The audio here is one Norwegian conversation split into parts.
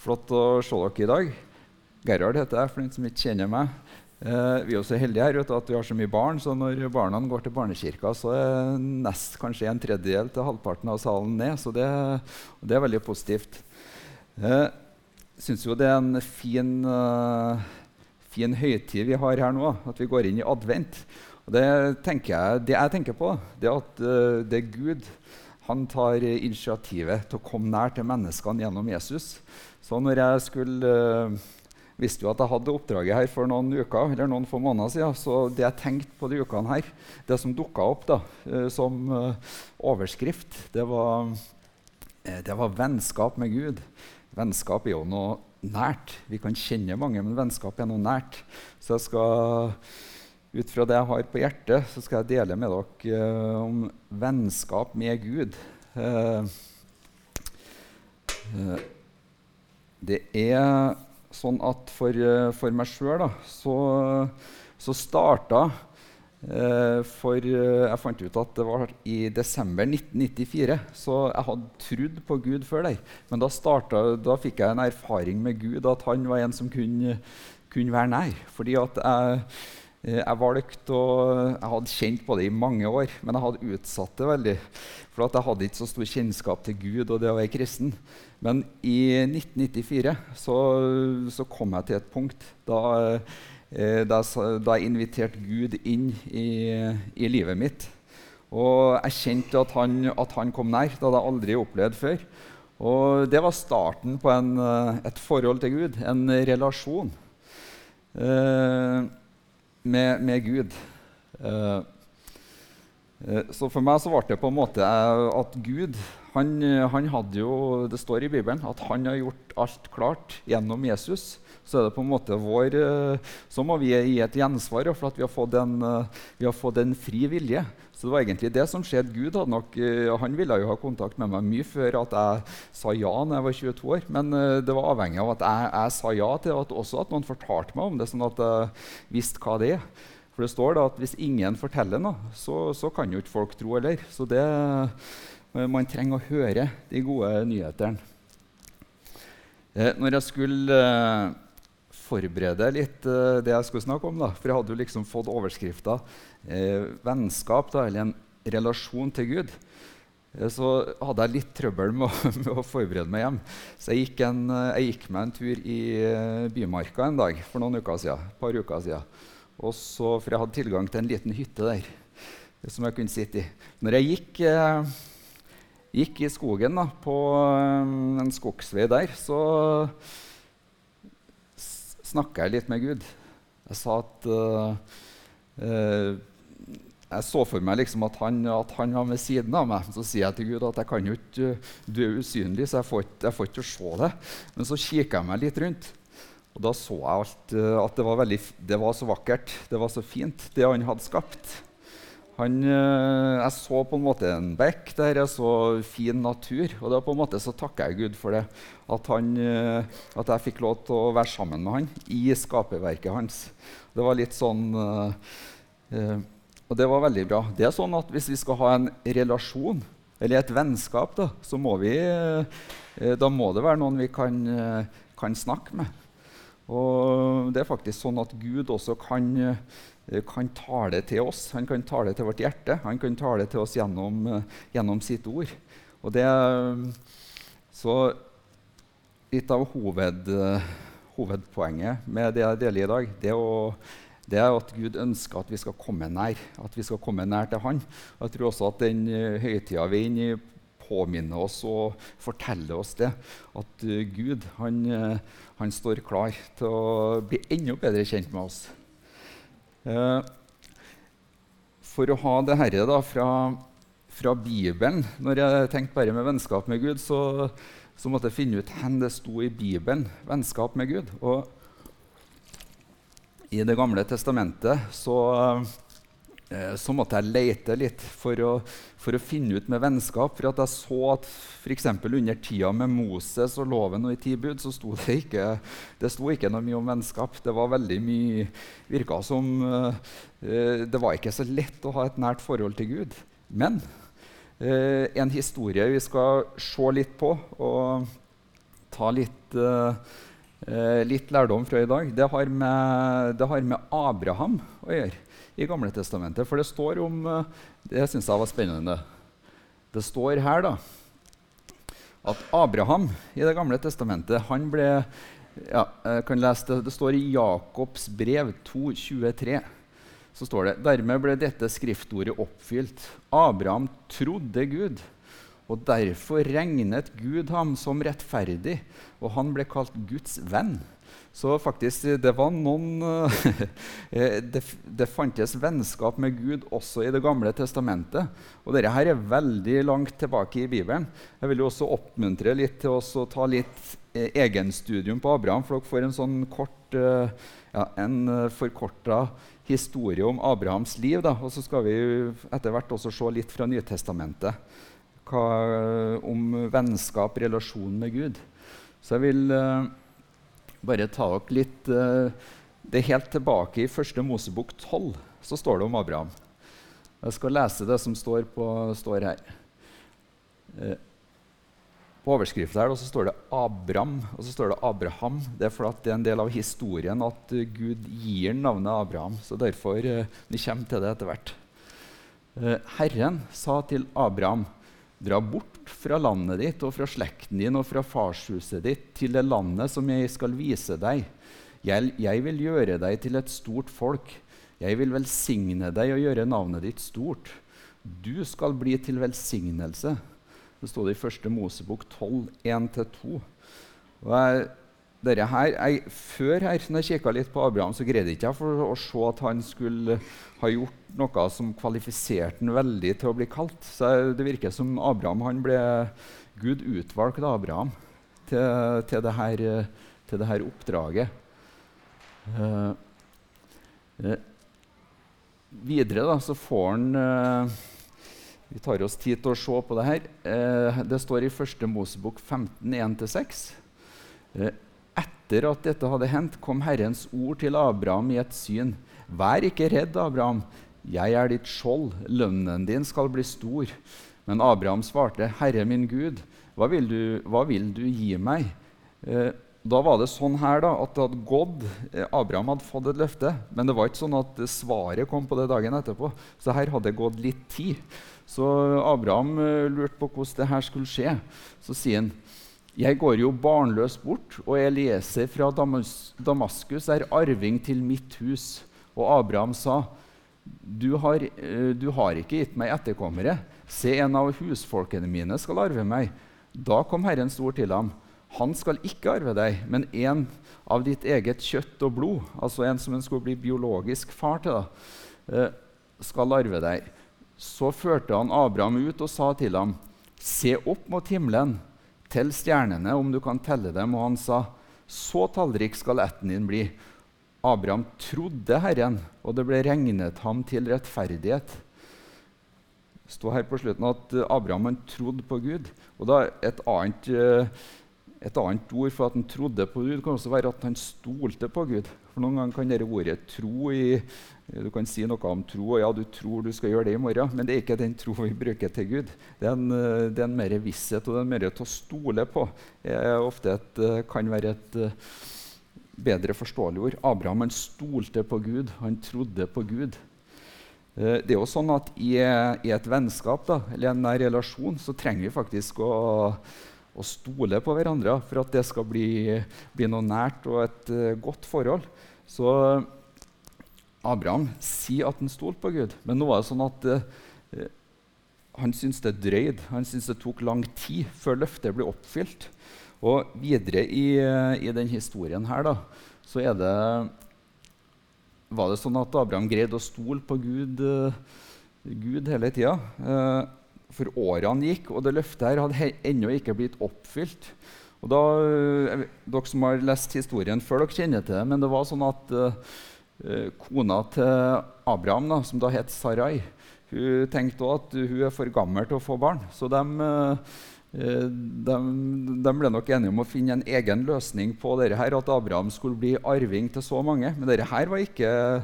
Flott å se dere i dag. Gerhard heter jeg, for den som ikke kjenner meg. Eh, vi er også heldige her vet at vi har så mye barn, så når barna går til barnekirka, så er nest kanskje en tredjedel til halvparten av salen ned. Så det, det er veldig positivt. Jeg eh, syns jo det er en fin, uh, fin høytid vi har her nå, at vi går inn i advent. Det, jeg, det jeg tenker på, det er at uh, det er Gud han tar initiativet til å komme nær til menneskene gjennom Jesus. Så når jeg skulle uh, visste jo at jeg hadde oppdraget her for noen uker eller noen få måneder siden. Så det jeg tenkte på de ukene her, det som dukka opp da, uh, som uh, overskrift, det var, det var, vennskap med Gud. Vennskap er jo noe nært. Vi kan kjenne mange, men vennskap er noe nært. Så jeg skal ut fra det jeg har på hjertet, så skal jeg dele med dere om vennskap med Gud. Uh, uh, det er sånn at for, for meg sjøl så, så starta for Jeg fant ut at det var i desember 1994. Så jeg hadde trodd på Gud før der. Men da, startet, da fikk jeg en erfaring med Gud, at han var en som kunne, kunne være nær. Fordi at jeg Eh, jeg valgte å, jeg hadde kjent på det i mange år, men jeg hadde utsatt det veldig. For jeg hadde ikke så stor kjennskap til Gud og det å være kristen. Men i 1994 så, så kom jeg til et punkt da, eh, da, da jeg inviterte Gud inn i, i, livet mitt. Og jeg kjente at han, at han kom nær. Det hadde jeg aldri opplevd før. Og det var starten på en, et forhold til Gud, en relasjon. Eh, med, med Gud. Uh, så for meg så ble det på en måte at Gud han, han, hadde jo, Det står i Bibelen at han har gjort alt klart gjennom Jesus. Så er det på en måte vår, så må vi gi et gjensvar for vi har en, vi har fått en fri vilje. Så det var egentlig det som skjedde. Gud hadde nok, han ville jo ha kontakt med meg mye før at jeg sa ja når jeg var 22 år. Men det var avhengig av at jeg, jeg sa ja til at også at noen fortalte meg om det, sånn at jeg visste hva det er. For det står da at hvis ingen forteller noe, så, så kan jo ikke folk tro heller. Så det, man trenger å høre de gode nyhetene. Eh, når jeg skulle eh, forberede litt eh, det jeg skulle snakke om, da, for jeg hadde jo liksom fått overskrifta eh, 'vennskap', da, eller en relasjon til Gud, eh, så hadde jeg litt trøbbel med å, med å forberede meg hjem. Så jeg gikk, en, jeg gikk, meg en tur i Bymarka en dag for noen uker siden, et par uker siden. Og så, for jeg hadde tilgang til en liten hytte der som jeg kunne sitte i. Når jeg gikk, eh, gikk i skogen da, på eh, en skogsvei der, så snakka jeg litt med Gud. Jeg sa at uh, Jeg så for meg liksom at, han, at, han, var ved siden av meg. Så sier jeg til Gud at jeg kan jo ikke, du er usynlig, så jeg får, jeg får ikke se det. Men så kikker jeg meg litt rundt. Og da så jeg alt, at det var, veldig, det var, så vakkert, det var så fint, det han hadde skapt. Han, eh, jeg så på en måte en bekk der, jeg så fin natur. Og det på en måte så takker jeg Gud for det. At, han, eh, at jeg fikk lov til å være sammen med han i skaperverket hans. Det var litt sånn Og det var veldig bra. Det er sånn at Hvis vi skal ha en relasjon, eller et vennskap, da, så må vi, da må det være noen vi kan, kan snakke med. Og det er faktisk sånn at Gud også kan, eh, kan tale til oss. Han kan tale til vårt hjerte. Han kan tale til oss gjennom, eh, gjennom sitt ord. Og det, så litt av hoved, hovedpoenget med det jeg deler i dag, det, å, det, er at Gud ønsker at vi skal komme nær. At vi skal komme nær til Han. Jeg tror også at den eh, høytida vi er inne i, påminner oss og forteller oss det. At Gud han, han, står klar til å bli enda bedre kjent med oss. Uh, for å ha det herre da, fra, fra, Bibelen Når jeg tenkte bare med vennskap med Gud, så, så måtte jeg finne ut hvor det sto i Bibelen, vennskap med Gud. Og i Det gamle testamentet så Eh, så måtte jeg lete litt for å, for å, finne ut med vennskap. For jeg så at f.eks. under tida med Moses og loven og i ti bud, så sto det ikke, det sto ikke noe mye om vennskap. Det var veldig mye Virka som uh, Det var ikke så lett å ha et nært forhold til Gud. Men uh, en historie vi skal se litt på og ta litt, uh, litt lærdom fra i dag. Det har, med, det har, med, Abraham å gjøre i Gamle Testamentet. For det står om uh, Det syns jeg var spennende. Det står her da, at Abraham i Det gamle testamentet han ble ja, jeg kan lese det. Det står i Jakobs brev 2.23. Så står det dermed ble dette skriftordet oppfylt. Abraham trodde Gud, og derfor regnet Gud ham som rettferdig, og han ble kalt Guds venn. Så faktisk, det var noen eh, det, det, fantes vennskap med Gud også i Det gamle testamentet. Og dette her er veldig langt tilbake i Bibelen. Jeg vil jo også oppmuntre litt til å ta litt eh, egenstudium på Abraham, for dere får en sånn kort, eh, ja, en forkorta historie om Abrahams liv. Da. Og så skal vi etter hvert også se litt fra Nytestamentet hva, om vennskap, relasjon med Gud. Så jeg vil uh, bare ta opp litt uh, Det er helt tilbake i første Mosebok 12 så står det om Abraham. Jeg skal lese det som står, på, står her. Uh, på overskriften her står det Abram, og så står det Abraham. Det er fordi det er en del av historien at Gud gir navnet Abraham. så derfor Vi kommer til det etter hvert. Herren sa til Abraham, dra bort fra landet ditt og fra slekten din og fra farshuset ditt til det landet som jeg skal vise deg. Jeg, jeg, vil gjøre deg til et stort folk. Jeg vil velsigne deg og gjøre navnet ditt stort. Du skal bli til velsignelse. Det står det i 1. Mosebok 12, 1-2. Dere her, jeg, før her, når jeg kikka litt på Abraham, så greide ikke jeg for å se at han skulle ha gjort noe som kvalifiserte han veldig til å bli kalt. Så Det virker som Abraham han ble Gud utvalgte Abraham til, til, det, her, til det her oppdraget. Uh, uh, videre da, så får han uh, Vi tar oss tid til å se på det her. det står i 1. Mosebok 15, 1-6. Etter at dette hadde hendt, kom Herrens ord til Abraham i et syn. Vær ikke redd, Abraham. Jeg er ditt skjold. Lønnen din skal bli stor. Men Abraham svarte, Herre min Gud, hva vil du, hva vil du gi meg? Eh, da var det sånn her da, at det hadde gått, eh, Abraham hadde fått et løfte, men det var ikke sånn at svaret kom på det dagen etterpå. Så her hadde det gått litt tid. Så Abraham eh, lurte på hvordan det her skulle skje. Så sier han, jeg går jo barnløs bort, og Elieser fra Damaskus er arving til mitt hus. Og Abraham sa, du har, eh, du har ikke gitt meg etterkommere. Se, en av husfolkene mine skal arve meg. Da kom Herrens ord til ham. Han skal ikke arve deg, men en av ditt eget kjøtt og blod, altså en som en skulle bli biologisk far til, da, eh, skal arve deg. Så førte han Abraham ut og sa til ham, se opp mot himmelen Tell stjernene om du kan telle dem. Og han sa, så tallrik skal ætten din bli. Abraham trodde Herren, og det ble regnet ham til rettferdighet. Det står her på slutten at Abraham trodde på Gud. Og da et annet, eh, et annet ord for at han trodde på Gud kan også være at han stolte på Gud. For Noen ganger kan dette ordet tro i Du kan si noe om tro, og ja, du tror du skal gjøre det i morgen, men det er ikke den tro vi bruker til Gud. Det er en, eh, det er en mer visshet, og det er en mer til å stole på. Ofte et, eh, kan være et eh, bedre forståelig ord. Abraham han stolte på Gud, han trodde på Gud. Det er jo sånn at I, i et vennskap da, eller en relasjon så trenger vi faktisk å og stole på hverandre for at det skal bli, bli noe nært og et uh, godt forhold. Så Abraham sier at han stolte på Gud, men nå er det sånn at uh, han syntes det drøyd. Han syntes det tok lang tid før løftet ble oppfylt. Og videre i, uh, i den historien her da, så er det, var det sånn at Abraham greide å stole på Gud, Gud hele tida. For årene gikk, og det løftet her hadde ennå ikke blitt oppfylt. Og da, eh, Dere som har lest historien før, dere kjenner til det. Men det var sånn at uh, kona til Abraham, da, som da het Sarai, hun tenkte også at hun er for gammel til å få barn. Så de, uh, de, de, ble nok enige om å finne en egen løsning på dette at Abraham skulle bli arving til så mange. Men dette var ikke Eh,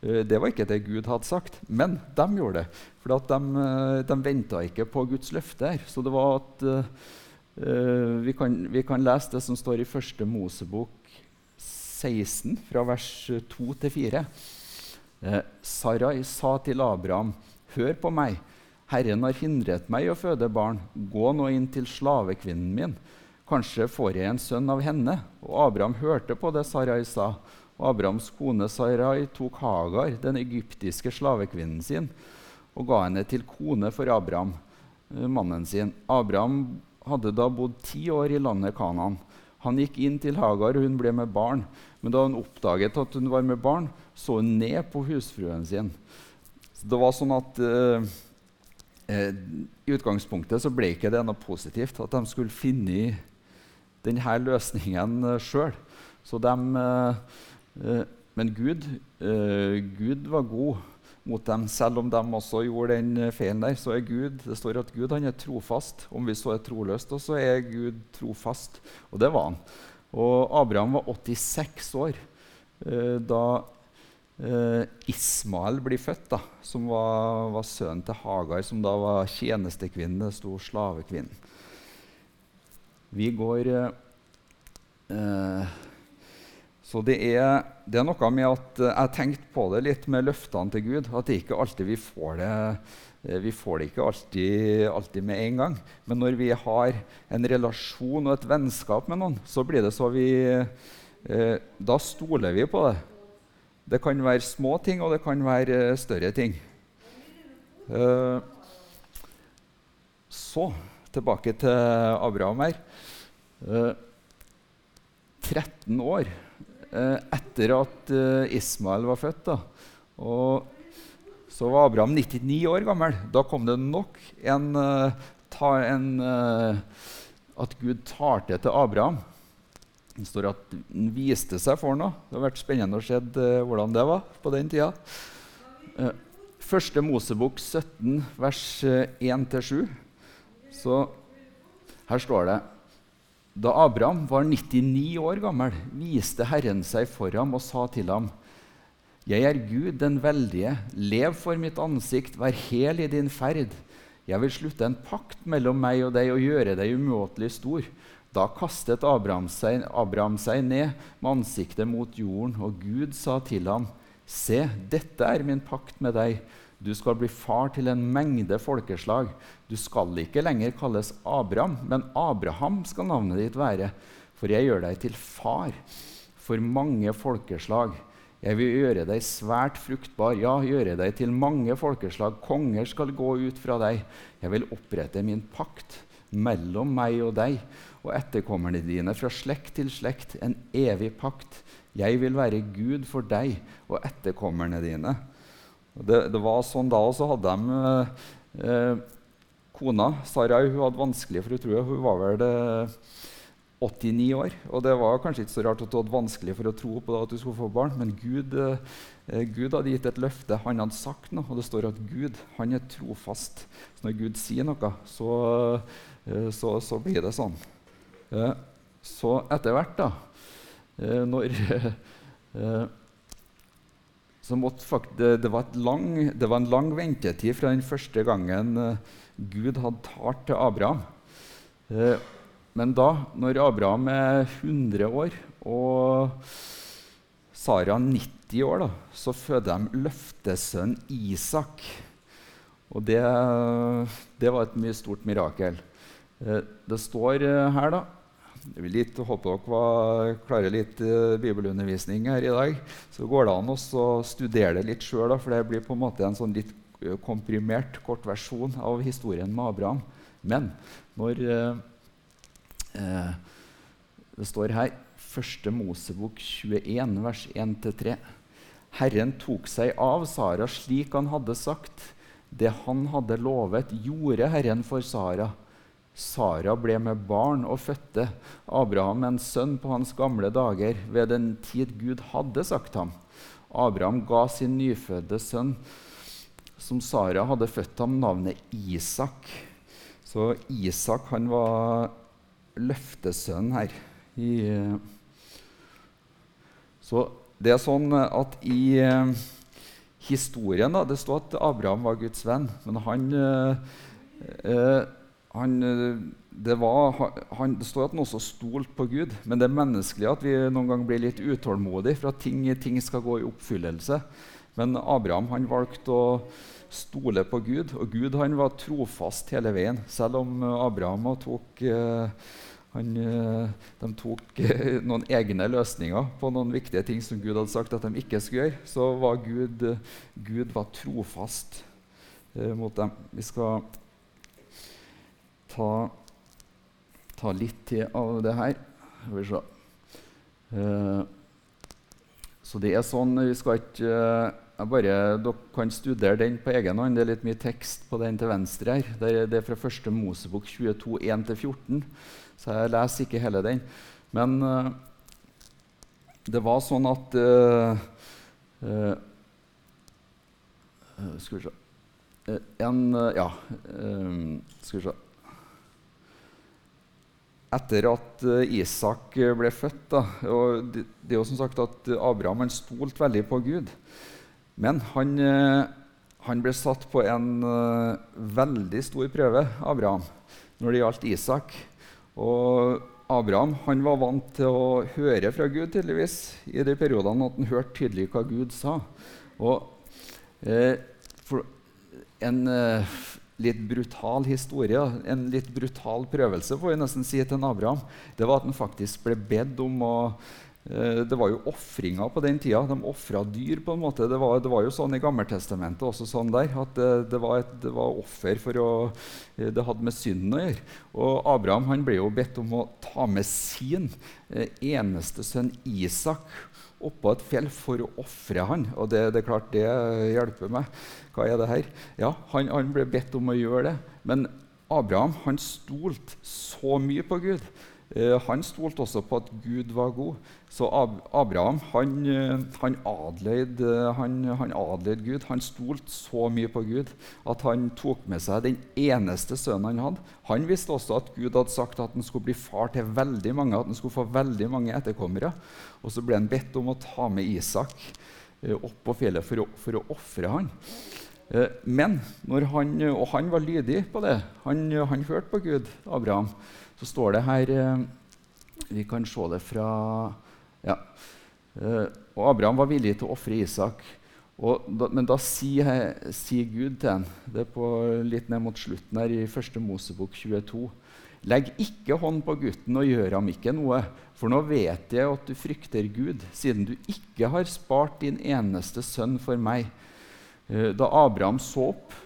det var ikke det Gud hadde sagt, men de gjorde det. For de, eh, de venta ikke på Guds løfte. her. Så det var at uh, vi, kan, vi, kan, lese det som står i første Mosebok 16, fra vers 2 til 4. Uh, Sarai sa til Abraham, hør på meg. Herren har hindret meg å føde barn. Gå nå inn til slavekvinnen min. Kanskje får jeg en sønn av henne. Og Abraham hørte på det Sarai sa. Og Abrahams kone Sarai tok Hagar, den egyptiske slavekvinnen sin, og ga henne til kone for Abraham, uh, mannen sin. Abraham hadde da bodd ti år i landet Kanaan. Han gikk inn til Hagar, og hun ble med barn. Men da hun oppdaget at hun var med barn, så hun ned på husfruen sin. Så det var sånn at eh, eh, I utgangspunktet så ble ikke det noe positivt at de skulle finne denne løsningen eh, sjøl. de... eh, men Gud, eh, Gud var god mot dem. Selv om de også gjorde den eh, feilen der, så er Gud det står at Gud er trofast. Om vi så er troløst, så er Gud trofast. Og det var han. Og Abraham var 86 år eh, da eh, Ismael blir født, da, som var, var, sønnen til Hagar, som da var tjenestekvinnen. Det sto slavekvinnen. Vi går eh, eh så det er, det er, noe med at jeg har tenkt på det litt med løftene til Gud. At det ikke alltid vi får det eh, vi får det ikke alltid, alltid, med en gang. Men når vi har en relasjon og et vennskap med noen, så blir det så vi eh, Da stoler vi på det. Det kan være små ting, og det kan være eh, større ting. Eh, så tilbake til Abraham her. Eh, 13 år Eh, etter at eh, Ismael var født. Da. Og så var Abraham 99 år gammel. Da kom det nok en, eh, en At Gud tar til til Abraham. Det står at han viste seg for noe. Det har vært spennende å se hvordan det var på den tida. Første Mosebok 17, vers 1-7. Så her står det da Abraham var 99 år gammel, viste Herren seg for ham og sa til ham.: Jeg er Gud den veldige, lev for mitt ansikt, vær hel i din ferd. Jeg vil slutte en pakt mellom meg og deg og gjøre deg umåtelig stor. Da kastet Abraham seg, Abraham seg ned med ansiktet mot jorden, og Gud sa til ham.: Se, dette er min pakt med deg du skal bli far til en mengde folkeslag. Du skal ikke lenger kalles Abraham, men Abraham skal navnet ditt være. For jeg gjør deg til far for mange folkeslag. Jeg vil gjøre deg svært fruktbar, ja, gjøre deg til mange folkeslag. Konger skal gå ut fra deg. Jeg vil opprette min pakt mellom meg og deg og etterkommerne dine fra slekt til slekt, en evig pakt. Jeg vil være Gud for deg og etterkommerne dine. Det, det, var sånn da, og så hadde de eh, Kona Sarai hun hadde vanskelig for å tro Hun var vel eh, 89 år. Og det var kanskje ikke så rart at hun hadde vanskelig for å tro på det, at du skulle få barn, men Gud, eh, Gud, hadde gitt et løfte. Han hadde sagt noe, og det står at Gud han er trofast. Så når Gud sier noe, så, eh, så, så blir det sånn. Eh, så etter hvert, da, eh, når det, det, var lang, det, var en lang ventetid fra den første gangen uh, Gud hadde talt til Abraham. Uh, men da, når Abraham er 100 år og Sara 90 år, da, så føder de løftesønnen Isak. Og det, det, var et mye stort mirakel. Uh, det står her da, jeg vil litt, håper dere var, klarer litt uh, bibelundervisning her i dag. Så går det an å studere det litt sjøl, for det blir på en måte en sånn litt uh, komprimert, kort versjon av historien med Abraham. Men når uh, Det står her 1. Mosebok 21, vers 1-3. Herren tok seg av Sara slik han hadde sagt. Det han hadde lovet, gjorde Herren for Sara. Sara ble med barn og fødte Abraham en sønn på hans gamle dager, ved den tid Gud hadde sagt ham. Abraham ga sin nyfødte sønn, som Sara hadde født ham, navnet Isak. Så Isak han var løftesønnen her. Så det er sånn at i eh, historien da, Det står at Abraham var Guds venn, men han eh, eh han, eh, det, var, han, det, står at han også stolte på Gud, men det er menneskelig at vi noen ganger blir litt utålmodige for at ting, ting, skal gå i oppfyllelse. Men Abraham han valgte å stole på Gud, og Gud han var trofast hele veien. Selv om Abraham tok, eh, han, eh, de tok noen egne løsninger på noen viktige ting som Gud hadde sagt at de ikke skulle gjøre, så var Gud, Gud var trofast mot dem. Vi skal ta, ta litt til av det her. Uh, så det er sånn Vi skal ikke uh, bare, Dere kan studere den på egen hånd. Det er litt mye tekst på den til venstre her. Det er, det er fra første Mosebok 22, 1-14. Så jeg leser ikke hele den. Men uh, det var sånn at Skal vi se En Ja, skal vi se etter at eh, Isak eh, ble født da, og det, er jo som sagt at Abraham han stolte veldig på Gud. Men han, eh, han ble satt på en veldig stor prøve, Abraham, når det gjaldt Isak. Og Abraham han var vant til å høre fra Gud tydeligvis, i de periodene at han hørte tydelig hva Gud sa. Og eh, en eh, litt brutal historie, en litt brutal prøvelse, får vi nesten si til Abraham, det var at han faktisk ble bedt om å det var jo ofringer på den tida. De ofra dyr. på en måte. Det var, det var, jo sånn i Gammeltestamentet også sånn der, at det, det, var, et, det var offer for å eh, Det hadde med synden å gjøre. Og Abraham han ble jo bedt om å ta med sin eh, eneste sønn Isak oppå et fjell for å ofre han. Og det, det, er klart, det hjelper meg. Hva er det her? Ja, han, han ble bedt om å gjøre det. Men Abraham han stolte så mye på Gud Eh, han stolte også på at Gud var god. Så Abraham han, eh, han adleide han adløyd Gud. Han stolte så mye på Gud at han tok med seg den eneste sønnen han hadde. Han visste også at Gud hadde sagt at han skulle bli far til veldig mange, at han skulle få veldig mange etterkommere. Og så ble han bedt om å ta med Isak eh, opp på fjellet for å, for ofre han. Men han, og han var lydig på det. Han, han hørte på Gud, Abraham så står det her eh, Vi kan se det fra ja. Eh, og Abraham var villig til å ofre Isak. Da, men da sier, sier, Gud til ham Det er på, litt ned mot slutten her i 1. Mosebok 22. Legg ikke hånd på gutten og gjør ham ikke noe, for nå vet jeg at du frykter Gud, siden du ikke har spart din eneste sønn for meg. Eh, da Abraham så opp,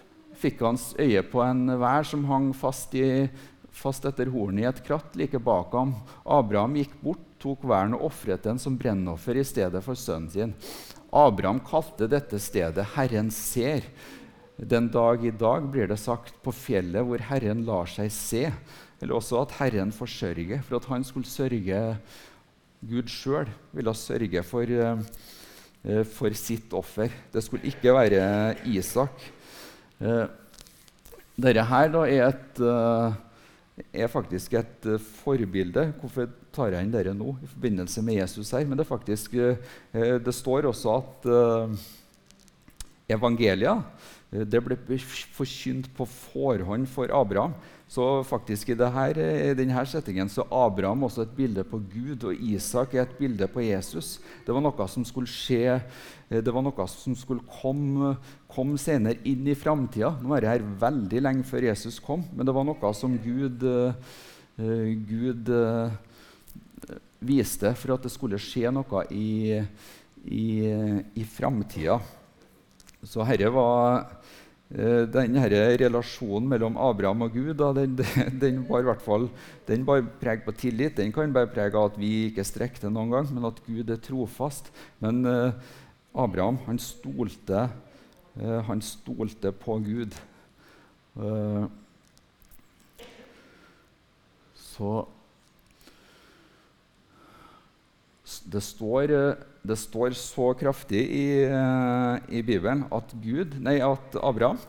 fikk hans øye på en vær som hang fast i fast etter hornet i et kratt like bak ham. Abraham gikk bort, tok væren og ofret den som brennoffer i stedet for sønnen sin. Abraham kalte dette stedet 'Herren ser'. Den dag i dag blir det sagt på fjellet hvor Herren lar seg se. Eller også at Herren forsørger. For at han skulle sørge Gud sjøl ville sørge for, uh, for, sitt offer. Det skulle ikke være Isak. Uh, dette her da er et er faktisk et uh, forbilde. Hvorfor tar jeg inn dere nå i forbindelse med Jesus her? Men det, faktisk, uh, det står også at evangelia det ble forkynt på forhånd for Abraham. Så faktisk i, dette, i denne settingen så Abraham også et bilde på Gud, og Isak er et bilde på Jesus. Det var noe som skulle skje, det var noe som skulle komme, komme senere inn i framtida. Nå er det her veldig lenge før Jesus kom, men det var noe som Gud, Gud viste for at det skulle skje noe i, i, i framtida. Så herre var den denne relasjonen mellom Abraham og Gud da, den, den, i hvert fall, den bar preg på tillit. Den kan bare prege av at vi ikke strekker til noen gang, men at Gud er trofast. Men eh, Abraham han stolte, eh, han stolte på Gud. Eh, så det står, eh, det står, så kraftig i, eh, i Bibelen at, Gud, nei, at Abraham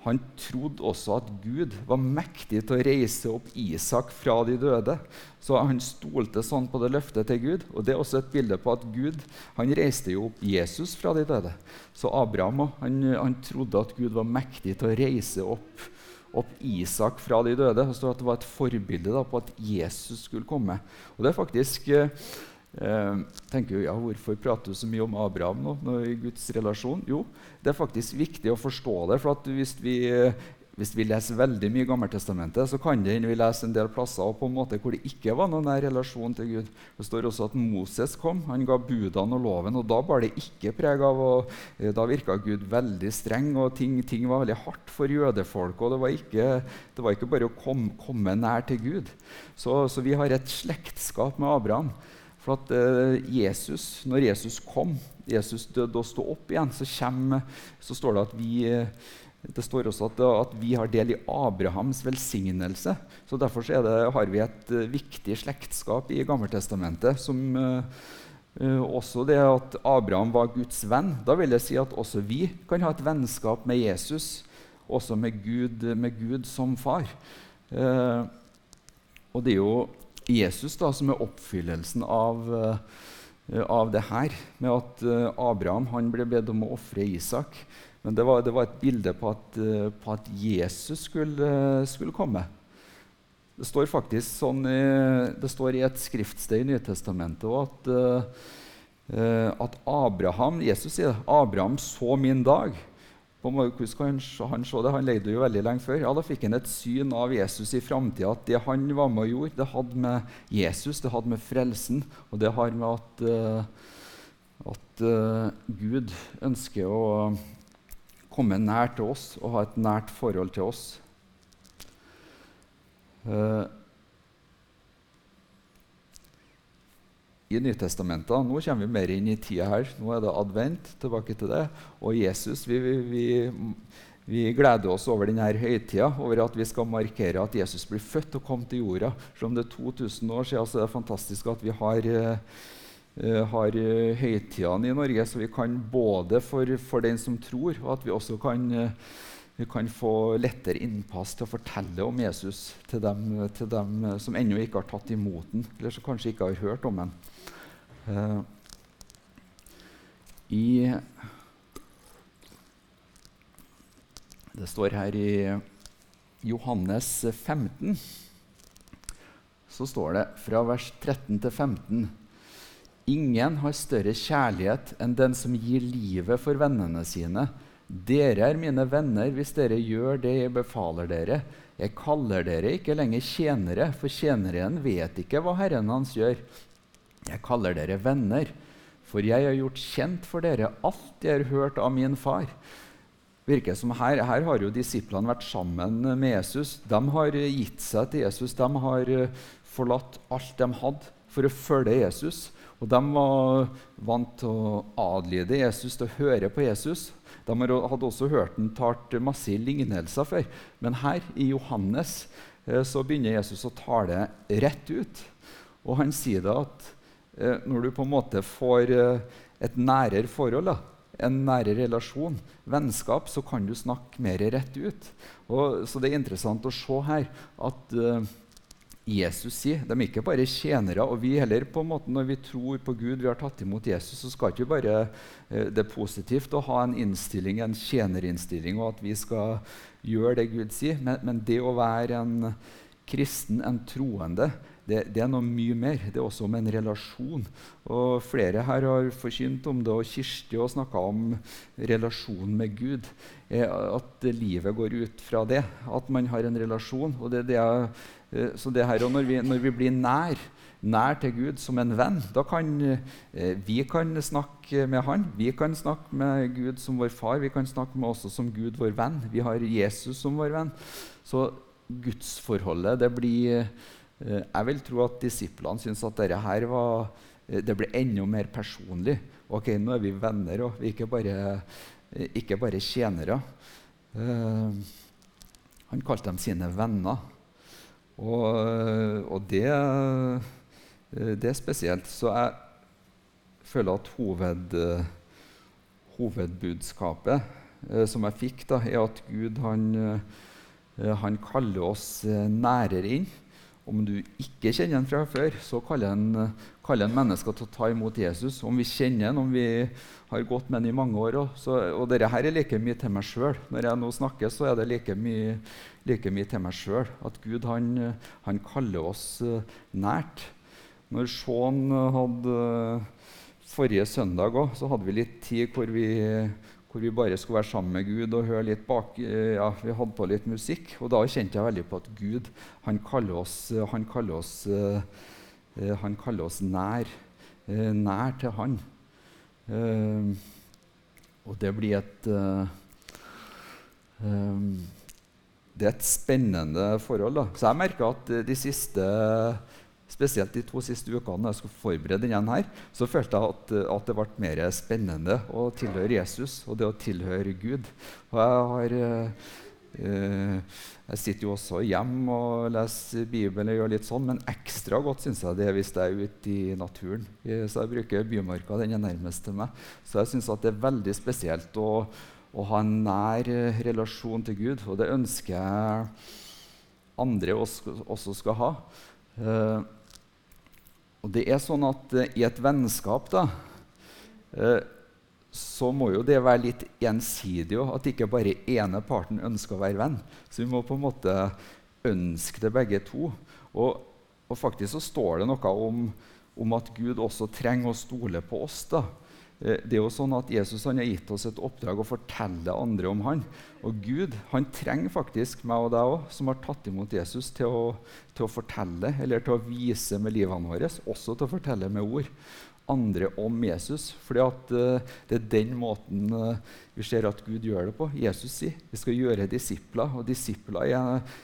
han trodde også at Gud var mektig til å reise opp Isak fra de døde. Så han stolte sånn på det løftet til Gud. Og det er også et bilde på at Gud han reiste jo opp Jesus fra de døde. Så Abraham han, han trodde at Gud var mektig til å reise opp, opp Isak fra de døde. Og så at det var et forbilde da, på at Jesus skulle komme. Og det er faktisk eh, tenker jo, ja, Hvorfor prater du så mye om Abraham nå, nå i Guds relasjon? Jo, det er faktisk viktig å forstå det. for hvis vi hvis vi leser veldig mye Gammeltestamentet, så kan det vi leser en del plasser på en måte hvor det ikke var noen nær relasjon til Gud. Det står også at Moses kom, han ga budene og loven, og da bar det ikke preg av og eh, Da virka Gud veldig streng, og ting, ting, var veldig hardt for jødefolk. Og det var ikke, det var ikke bare å komme, komme nær til Gud. Så, så, vi har et slektskap med Abraham. For at eh, Jesus, når Jesus kom, Jesus døde og sto opp igjen, så, kommer, så står det at vi eh, det står også at, at, vi har del i Abrahams velsignelse. så Derfor så det, har vi et uh, viktig slektskap i Gammeltestamentet. som uh, også det at Abraham var Guds venn. Da vil jeg si at også vi kan ha et vennskap med Jesus, også med Gud, med Gud som far. og det er jo Jesus da, som er oppfyllelsen av, av det her, med at Abraham han ble bedt om å ofre Isak. Men det var, det var, et bilde på at, eh, på at Jesus skulle, skulle, komme. Det står faktisk sånn i, det står i et skriftsted i Nytestamentet at, at Abraham Jesus sier Abraham så min dag. På Markus kan han, se det? Han levde jo veldig lenge før. Ja, Da fikk han et syn av Jesus i framtida. At det han var med og gjorde, det hadde med Jesus, det hadde med frelsen, og det har med at, uh, at uh, Gud ønsker å komme nær til oss og ha et nært forhold til oss. Uh, I Nytestamentet Nå kommer vi mer inn i tida her. Nå er det advent. tilbake til det. Og Jesus, vi, vi, vi, gleder oss over denne høytida, over at vi skal markere at Jesus blir født og kom til jorda. Selv om det er 2000 år siden, så er det fantastisk at vi har Eh, har uh, høytidene i Norge, så vi kan både for, for, den som tror, og at vi også kan, uh, vi kan få lettere innpass til å fortelle om Jesus til dem, til dem som ennå ikke har tatt imot den, eller som kanskje ikke har hørt om den. Uh, i, det står her i Johannes 15 så står det fra vers 13 til 15 Ingen har større kjærlighet enn den som gir livet for vennene sine. Dere er mine venner hvis dere gjør det jeg befaler dere. Jeg kaller dere ikke lenger tjenere, for tjeneren vet ikke hva Herren hans gjør. Jeg kaller dere venner, for jeg har gjort kjent for dere alt jeg har hørt av min far. Virker som her, her har jo disiplene vært sammen med Jesus. De har gitt seg til Jesus. De har forlatt alt de hadde, for å følge Jesus. Og De var vant til å adlyde Jesus, til å høre på Jesus. De hadde også hørt ham talt masse lignelser før. Men her, i Johannes, eh, så begynner Jesus å tale rett ut. Og han sier da at eh, når du på en måte får eh, et nærere forhold, en nærere relasjon, vennskap, så kan du snakke mer rett ut. Og, så det er interessant å se her at Jesus sier. De er ikke bare tjenere. Og vi heller, på en måte, når vi tror på Gud, vi har tatt imot Jesus, så skal ikke bare eh, det er positivt å ha en innstilling, en tjenerinnstilling, og at vi skal gjøre det Gud sier. Men, men det å være en kristen, en troende, det, det, er noe mye mer. Det er også om en relasjon. Og Flere her har forkynt om det, og Kirsti har snakka om relasjonen med Gud. At livet går ut fra det. At man har en relasjon. og det, det er Eh, så det her, når vi, når vi blir nær, nær til Gud som en venn, da kan eh, vi kan snakke med Han. Vi kan snakke med Gud som vår far. Vi kan snakke med også som Gud vår venn. Vi har Jesus som vår venn. Så gudsforholdet det blir Jeg vil tro at disiplene syntes at dette her var, det ble enda mer personlig. Ok, nå er vi venner, er ikke bare, ikke bare tjenere. Uh, han kalte dem sine venner. Og, og det, det, er spesielt. Så jeg føler at hoved, hovedbudskapet eh, som jeg fikk, da, er at Gud han, eh, han kaller oss eh, nærere inn. Om du ikke kjenner ham fra før, så kaller han, kaller mennesker til å ta imot Jesus. Om vi kjenner ham, om vi har gått med ham i mange år. Også. og dette her er like mye til meg sjøl. Når jeg nå snakker, så er det like mye, like mye til meg sjøl. At Gud han, han, kaller oss uh, nært. Når Sean hadde forrige søndag også, så hadde vi litt tid hvor vi hvor vi bare skulle være sammen med Gud og høre litt bak, eh, ja, Vi hadde på litt musikk. Og da kjente jeg veldig på at Gud han kaller oss, han kaller oss, uh, han kaller oss nær, nær til Han. Og det blir et Det er et spennende forhold. Da. Så jeg merker at de siste spesielt de to siste ukene når jeg skulle forberede denne her, så følte jeg at, at, det ble mer spennende å tilhøre Jesus og det å tilhøre Gud. Og jeg har... Uh, jeg sitter jo også hjemme og leser Bibelen, og gjør litt sånn, men ekstra godt syns jeg det er hvis jeg er ute i naturen. Så jeg bruker Bymarka, den er nærmest til meg. Så jeg syns det er veldig spesielt å, å, ha en nær relasjon til Gud, og det ønsker jeg andre også skal ha. Uh, og det er sånn at uh, I et vennskap da, uh, så må jo det være litt gjensidig. At ikke bare ene parten ønsker å være venn. Så vi må på en måte ønske det begge to. Og, og faktisk så står det noe om, om, at Gud også trenger å stole på oss. da. Eh, det er jo sånn at Jesus har gitt oss et oppdrag å fortelle andre om han. Og Gud han trenger faktisk meg og deg òg, som har tatt imot Jesus, til å, til å, fortelle eller til å vise med livene våre, også til å fortelle med ord, andre om Jesus. At uh, det er den måten uh, vi ser at Gud gjør det på. Jesus sier vi skal gjøre disipler. Og disipler er,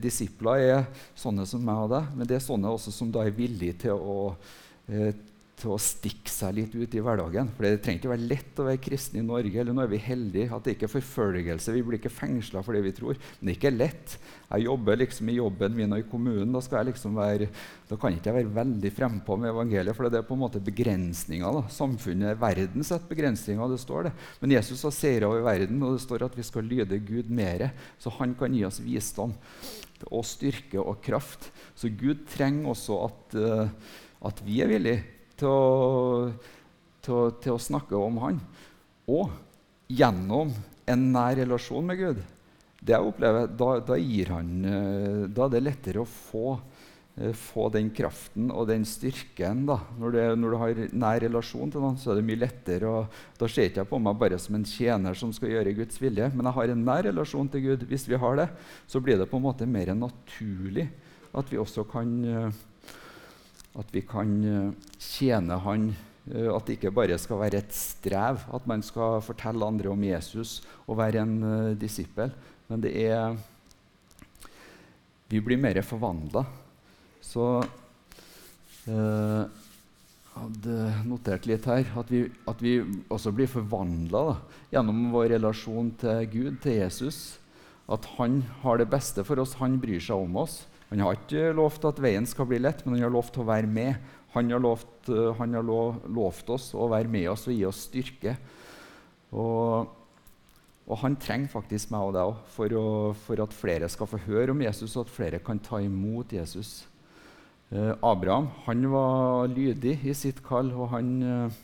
disipler er sånne som meg og deg, men det er sånne også som da er villige til å uh, til å stikke seg litt ut i hverdagen. For Det trenger ikke være lett å være kristen i Norge. eller Nå er vi heldige at det ikke er forfølgelse. Vi blir ikke fengsla for det vi tror. Men det er ikke lett. Jeg jobber liksom i jobben min og i kommunen. Da, skal jeg liksom være, da kan ikke jeg være veldig frempå med evangeliet, for det er på en måte begrensninger. da. Samfunnet, verden setter begrensninger, det står det. Men Jesus har seira over verden, og det står at vi skal lyde Gud mere. Så han kan gi oss visdom og styrke og kraft. Så Gud trenger også at, uh, at vi er villige til å, til, til å, snakke om han. Og gjennom en nær relasjon med Gud. Det jeg opplever, da, da, han, eh, da er det lettere å få, eh, få den kraften og den styrken. Da. Når, det, når, du har nær relasjon til noen, så er det mye lettere. Og, da ser jeg ikke på meg bare som en tjener som skal gjøre Guds vilje, men jeg har en nær relasjon til Gud. Hvis vi har det, så blir det på en måte mer naturlig at vi også kan eh, at vi kan eh, tjene Han. Eh, at det ikke bare skal være et strev, at man skal fortelle andre om Jesus og være en uh, disippel. Men det er Vi blir mer forvandla. Så uh, hadde notert litt her at vi, at vi også blir forvandla gjennom vår relasjon til Gud, til Jesus. At han har det beste for oss. Han bryr seg om oss. Han har ikke lovt at veien skal bli lett, men han har lovt å være med. Han har lovt, uh, han har lov, lovt oss å være med oss og gi oss styrke. Og, og han trenger faktisk meg og deg òg for, for, at flere skal få høre om Jesus, og at flere kan ta imot Jesus. Eh, Abraham han var lydig i sitt kall, og han Uh,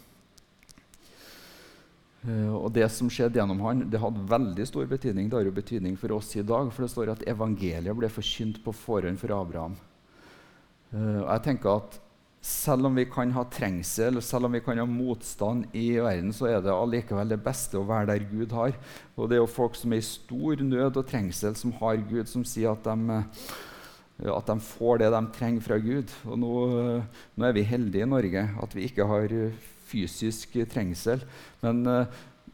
og Det som skjedde gjennom han, det hadde veldig stor betydning Det har jo betydning for oss i dag. For det står at evangeliet ble forkynt på forhånd for Abraham. Uh, og jeg tenker at Selv om vi kan ha trengsel selv om vi kan ha motstand i verden, så er det allikevel det beste å være der Gud har. Og Det er jo folk som er i stor nød og trengsel, som har Gud, som sier at de, uh, at de får det de trenger fra Gud. Og nå, nå er vi heldige i Norge at vi ikke har fysisk trengsel. Men uh,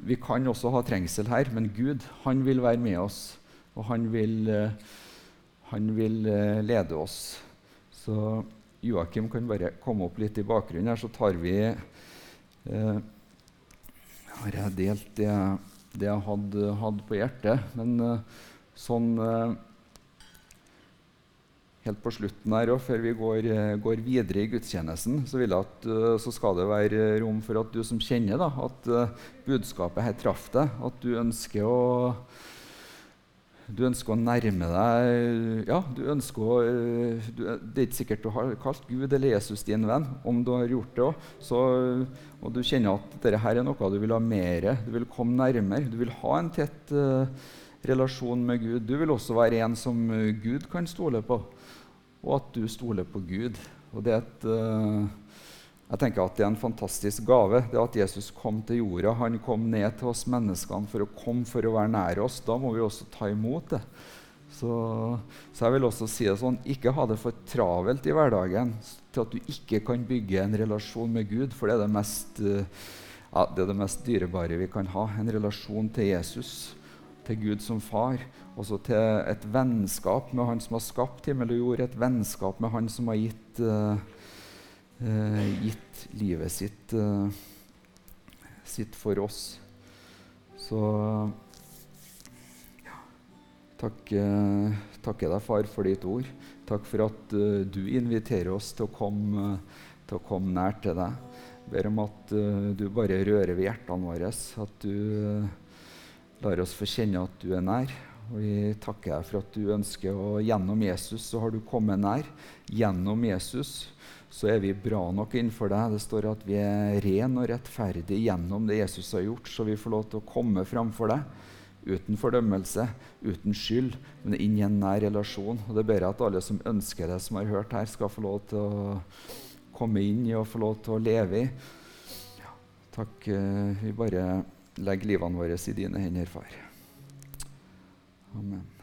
vi kan også ha trengsel her. Men Gud han vil være med oss, og han vil, uh, han vil uh, lede oss. Så Joakim kan bare komme opp litt i bakgrunnen her, så tar vi Har jeg delt det, det jeg hadde, hadde, på hjertet? Men sånn helt på slutten her, og før vi går, eh, går, videre i gudstjenesten, så, at, eh, så, skal det være rom for at du som kjenner da, at uh, budskapet her traff deg, at du ønsker å du ønsker å nærme deg Ja, du ønsker å du, Det er ikke sikkert du har kalt Gud eller Jesus din venn. Om du har gjort det òg, og du kjenner at dette her er noe du vil ha mer Du vil komme nærmere. Du vil ha en tett uh, relasjon med Gud. Du vil også være en som Gud kan stole på, og at du stoler på Gud. Og det er et uh, jeg tenker at Det er en fantastisk gave det at Jesus kom til jorda. Han kom ned til oss menneskene for å komme for å være nær oss. Da må vi også ta imot det. Så, så, jeg vil også si det sånn ikke ha det for travelt i hverdagen til at du ikke kan bygge en relasjon med Gud, for det er det mest, ja, det, er det mest dyrebare vi kan ha. En relasjon til Jesus, til Gud som far, og så til et vennskap med Han som har skapt himmel og jord, et vennskap med Han som har gitt uh, uh, gitt livet sitt, uh, sitt, for oss. Så ja, takk, takker deg, far, for ditt ord. Takk for at du inviterer oss til å komme, til å komme nær til deg. Jeg Ber om at du bare rører ved hjertene våre, at du lar oss få kjenne at du er nær. Og vi takker deg for at du ønsker å Gjennom Jesus så har du kommet nær. Gjennom Jesus så er vi bra nok innenfor deg. Det står at vi er ren og rettferdig gjennom det Jesus har gjort, så vi får lov til å komme framfor deg uten fordømmelse, uten skyld, men inn i en nær relasjon. Og Det ber jeg at alle som ønsker det, som har hørt her, skal få lov til å komme inn i og få lov til å leve i. Takk. Eh, vi bare legger livene våre i dine hender, far. Amen.